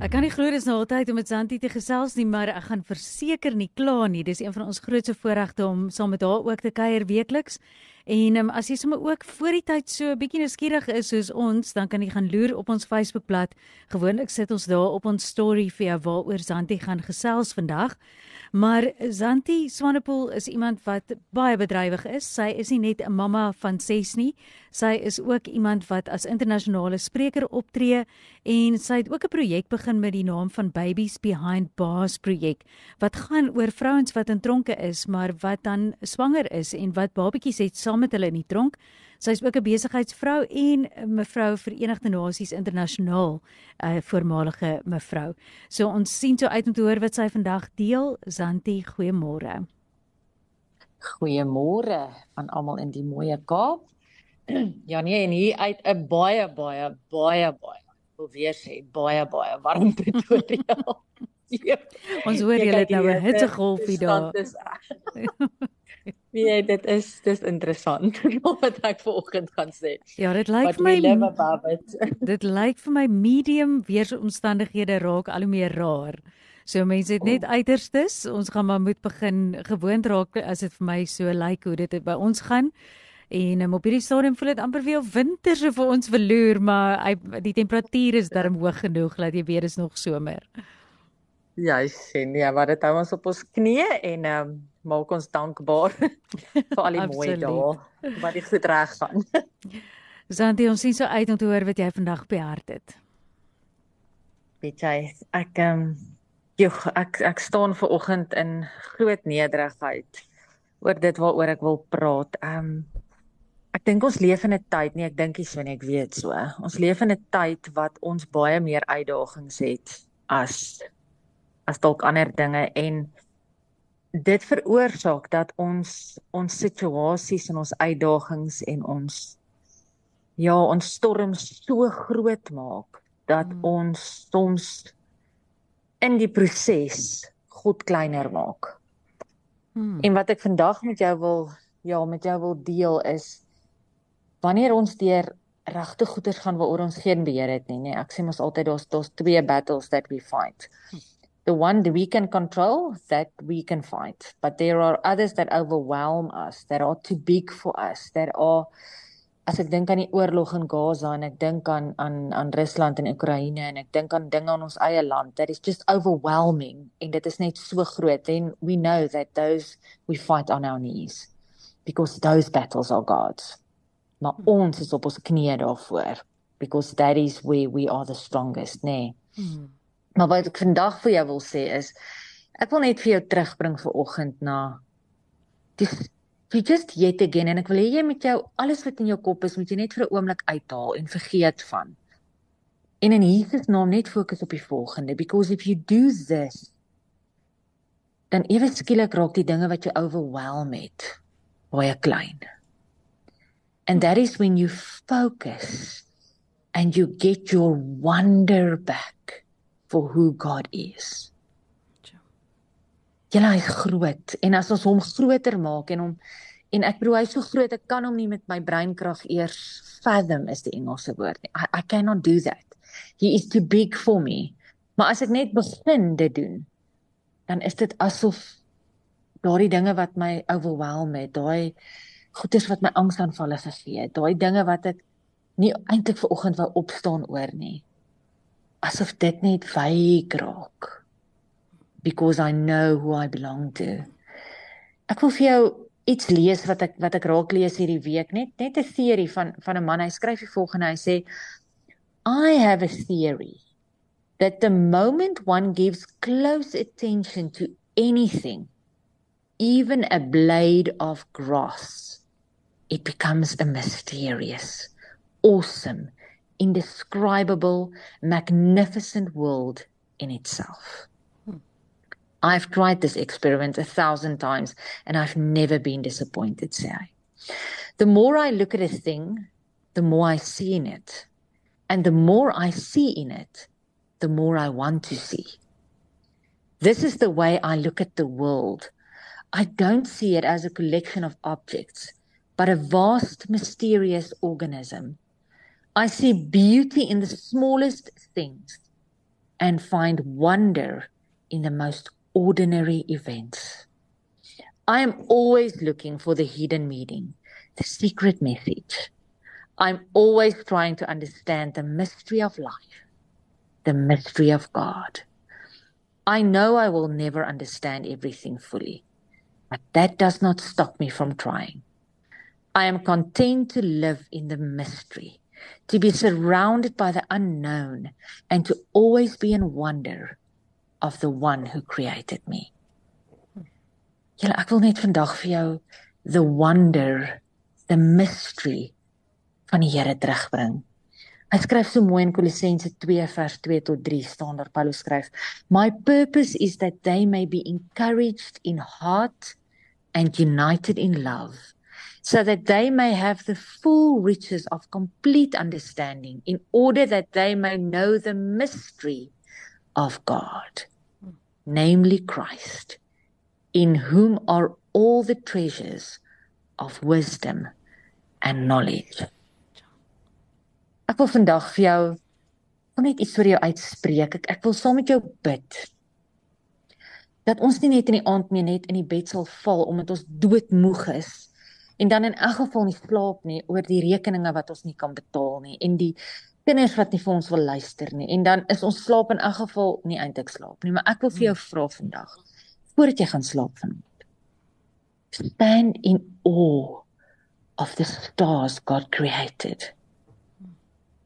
Ek kan nie glo dis nou altyd om met Santi te gesels nie, maar ek gaan verseker nie kla nie. Dis een van ons grootste voorregte om saam met haar ook te kuier weekliks. En um, as jy sommer ook voor die tyd so 'n bietjie nuuskierig is soos ons, dan kan jy gaan loer op ons Facebookblad. Gewoonlik sit ons daar op ons story vir jou waaroor Zanti gaan gesels vandag. Maar Zanti Swanepoel is iemand wat baie bedrywig is. Sy is nie net 'n mamma van 6 nie. Sy is ook iemand wat as internasionale spreker optree en sy het ook 'n projek begin met die naam van Babies Behind Bars projek wat gaan oor vrouens wat in tronke is, maar wat dan swanger is en wat babatjies het saam met hulle in die tronk. Sy is ook 'n besigheidsvrou en mevrou Verenigde Nasies internasionaal 'n uh, voormalige mevrou. So ons sien so uit om te hoor wat sy vandag deel. Zanti, goeiemôre. Goeiemôre aan almal in die mooi Kaap. Ja nee, en hier uit 'n baie baie baie baie wil weer sê baie baie warm Pretoria. ons hoor julle het nou 'n hittegolfie daar. Wie jy dit is dis interessant wat ek vanoggend gaan sê. Ja, dit lyk vir my Dit lyk vir my medium weeromstandighede raak al hoe meer raar. So mense het net oh. uiterstes. Ons gaan maar moet begin gewoond raak as dit vir my so lyk hoe dit by ons gaan. En um, op hierdie stadium voel dit amper weer winter so vir ons verloor, maar hy, die temperatuur is darm hoog genoeg dat jy weet dit is nog somer. Ja, sien ja, maar dit hou ons op ons knieë en ehm um, maak ons dankbaar vir al die mooi dae wat dit goed reg gaan. Santi, ons sien so uit om te hoor wat jy vandag op die hart het. Weet jy, ek ehm um, joh, ek ek staan ver oggend in groot nederigheid oor dit waaroor ek wil praat. Ehm um, ek dink ons leef in 'n tyd, nee, ek dink nie so nie, ek weet so. Ons leef in 'n tyd wat ons baie meer uitdagings het as as dalk ander dinge en dit veroorsaak dat ons ons situasies en ons uitdagings en ons ja, ons storms so groot maak dat hmm. ons soms in die proses God kleiner maak. Hmm. En wat ek vandag met jou wil ja, met jou wil deel is wanneer ons deur regte goeders gaan waaroor ons geen beheer het nie, nê. Ek sê mos altyd daar's daar's twee battles that we fight. Hmm the one that we can control that we can fight but there are others that overwhelm us that are too big for us that are as ek dink aan die oorlog in Gaza en ek dink aan aan aan Rusland en Oekraïne en ek dink aan dinge in ons eie land that is just overwhelming en dit is net so groot then we know that those we fight on our knees because those battles are God's maar ons is op ons knieë daarvoor because that is where we are the strongest nê nee. hmm. Maar wat ek vandag vir jou wil sê is ek wil net vir jou terugbring vir oggend na die jy just yet again en ek wil hê jy met jou alles wat in jou kop is moet jy net vir 'n oomblik uithaal en vergeet van. En in Jesus naam net fokus op die volgende because if you do this dan ewe skielik raak die dinge wat jou overwhelm het baie klein. And that is when you focus and you get your wonder back for who God is. Ja, hy groot en as ons hom groter maak en hom en ek bedoel hy's so groot ek kan hom nie met my breinkrag eers fathom is die Engelse woord nie. I, I cannot do that. He is too big for me. Maar as ek net begin dit doen, dan is dit asof daardie dinge wat my overwhelm het, daai goeders wat my angsaanvalle gegee het, daai dinge wat ek nie eintlik ver oggend wou opstaan oor nie asof dit net vague raak because i know who i belong to. Ek wil vir jou iets lees wat ek wat ek raak lees hierdie week. Net net 'n teorie van van 'n man. Hy skryf die volgende. Hy sê i have a theory that the moment one gives close attention to anything even a blade of grass it becomes a mysterious awesome indescribable, magnificent world in itself. Hmm. I've tried this experiment a thousand times and I've never been disappointed, say I. The more I look at a thing, the more I see in it. And the more I see in it, the more I want to see. This is the way I look at the world. I don't see it as a collection of objects, but a vast, mysterious organism. I see beauty in the smallest things and find wonder in the most ordinary events. I am always looking for the hidden meaning, the secret message. I'm always trying to understand the mystery of life, the mystery of God. I know I will never understand everything fully, but that does not stop me from trying. I am content to live in the mystery, to be surrounded by the unknown, and to always be in wonder of the one who created me. Julle ek wil net vandag vir jou the wonder, the mystery van die Here terugbring. Hy skryf so mooi in Kolossense 2 vers 2 tot 3 staan daar Paulus skryf: "My purpose is that they may be encouraged in heart and united in love." So that they may have the full riches of complete understanding, in order that they may know the mystery of God, namely Christ, in whom are all the treasures of wisdom and knowledge. Ek wil vandag vir jou net iets vir jou uitspreek. Ek ek wil saam met jou bid dat ons nie net in die aand meer net in die bed sal val omdat ons doodmoeg is en dan in elk geval nie slaap nie oor die rekeninge wat ons nie kan betaal nie en die kinders wat nie vir ons wil luister nie. En dan is ons slaap in elk geval nie eintlik slaap nie maar ek wil vir jou vra vandag voordat jy gaan slaap vanaand stand in awe of the stars God created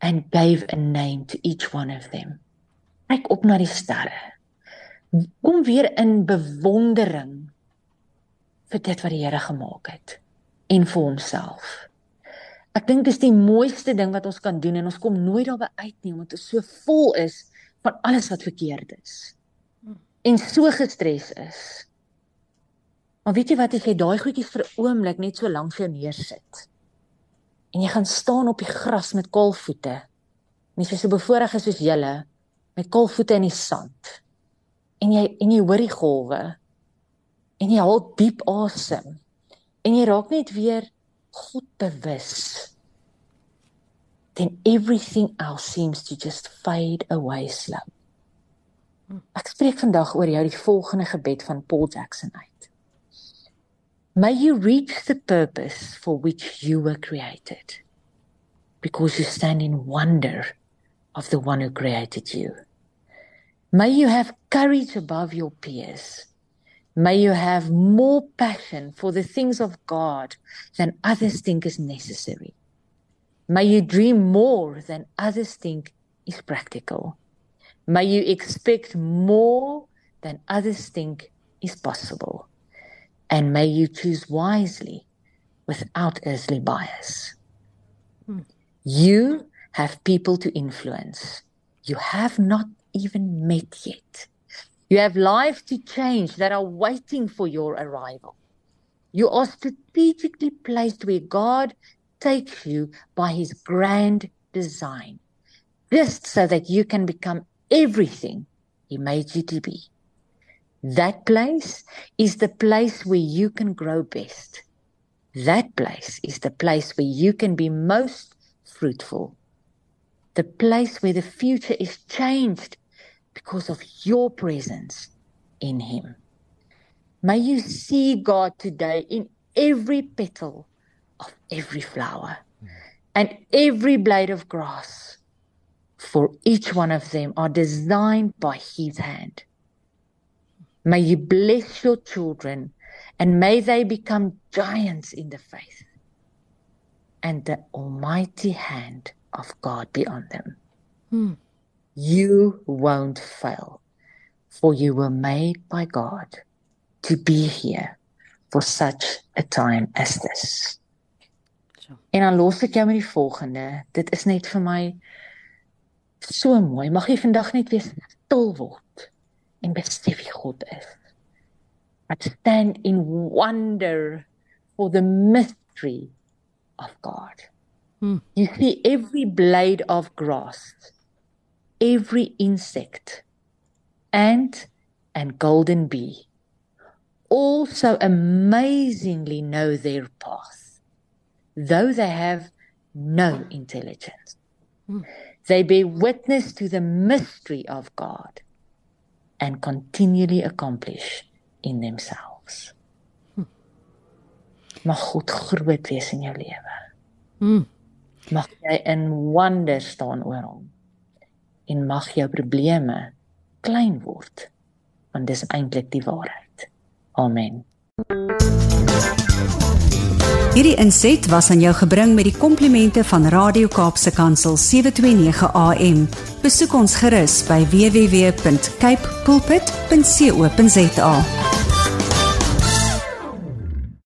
and gave a name to each one of them. Kyk op na die sterre. Kom weer in bewondering vir dit wat die Here gemaak het en vir homself. Ek dink dis die mooiste ding wat ons kan doen en ons kom nooit daarby uit nie omdat ons so vol is van alles wat verkeerd is. En so gestres is. Maar weet jy wat as jy daai goedjies vir 'n oomblik net so lank vir jou neersit? En jy gaan staan op die gras met kaalvoete. En jy is so bevoorreg as soos julle met kaalvoete in die sand. En jy en jy hoor die golwe. En jy haal diep asem en jy raak net weer God bewus then everything else seems to just fade away slow. Ek spreek vandag oor jou die volgende gebed van Paul Jackson uit. May you reach the purpose for which you were created because you stand in wonder of the one who created you. May you have courage above your peers. May you have more passion for the things of God than others think is necessary. May you dream more than others think is practical. May you expect more than others think is possible. And may you choose wisely without earthly bias. Hmm. You have people to influence. You have not even met yet. You have lives to change that are waiting for your arrival. You are strategically placed where God takes you by his grand design, just so that you can become everything he made you to be. That place is the place where you can grow best. That place is the place where you can be most fruitful. The place where the future is changed because of your presence in Him. May you see God today in every petal of every flower and every blade of grass, for each one of them are designed by His hand. May you bless your children and may they become giants in the faith and the almighty hand of God be on them. Hmm. You won't fail, for you were made by God to be here for such a time as this. En dan los ek jou met die volgende. Dit is net vir my so mooi. Mag jy vandag net weer stil word en besef wie God is. But stand in wonder for the mystery of God. Hmm. You see every blade of grass every insect, ant, and Golden Bee also amazingly know their path, though they have no intelligence. They bear witness to the mystery of God and continually accomplish in themselves. Mag God groot wees in jou lewe. Mm. Mag jy in wonder staan oor hom. En mag jou probleme klein word, want dis eintlik die waarheid. Amen. Hierdie inset was aan jou gebring met die komplimente van Radio Kaapse Kansel 729 AM. Besoek ons gerus by www.cape pulpit.co.za.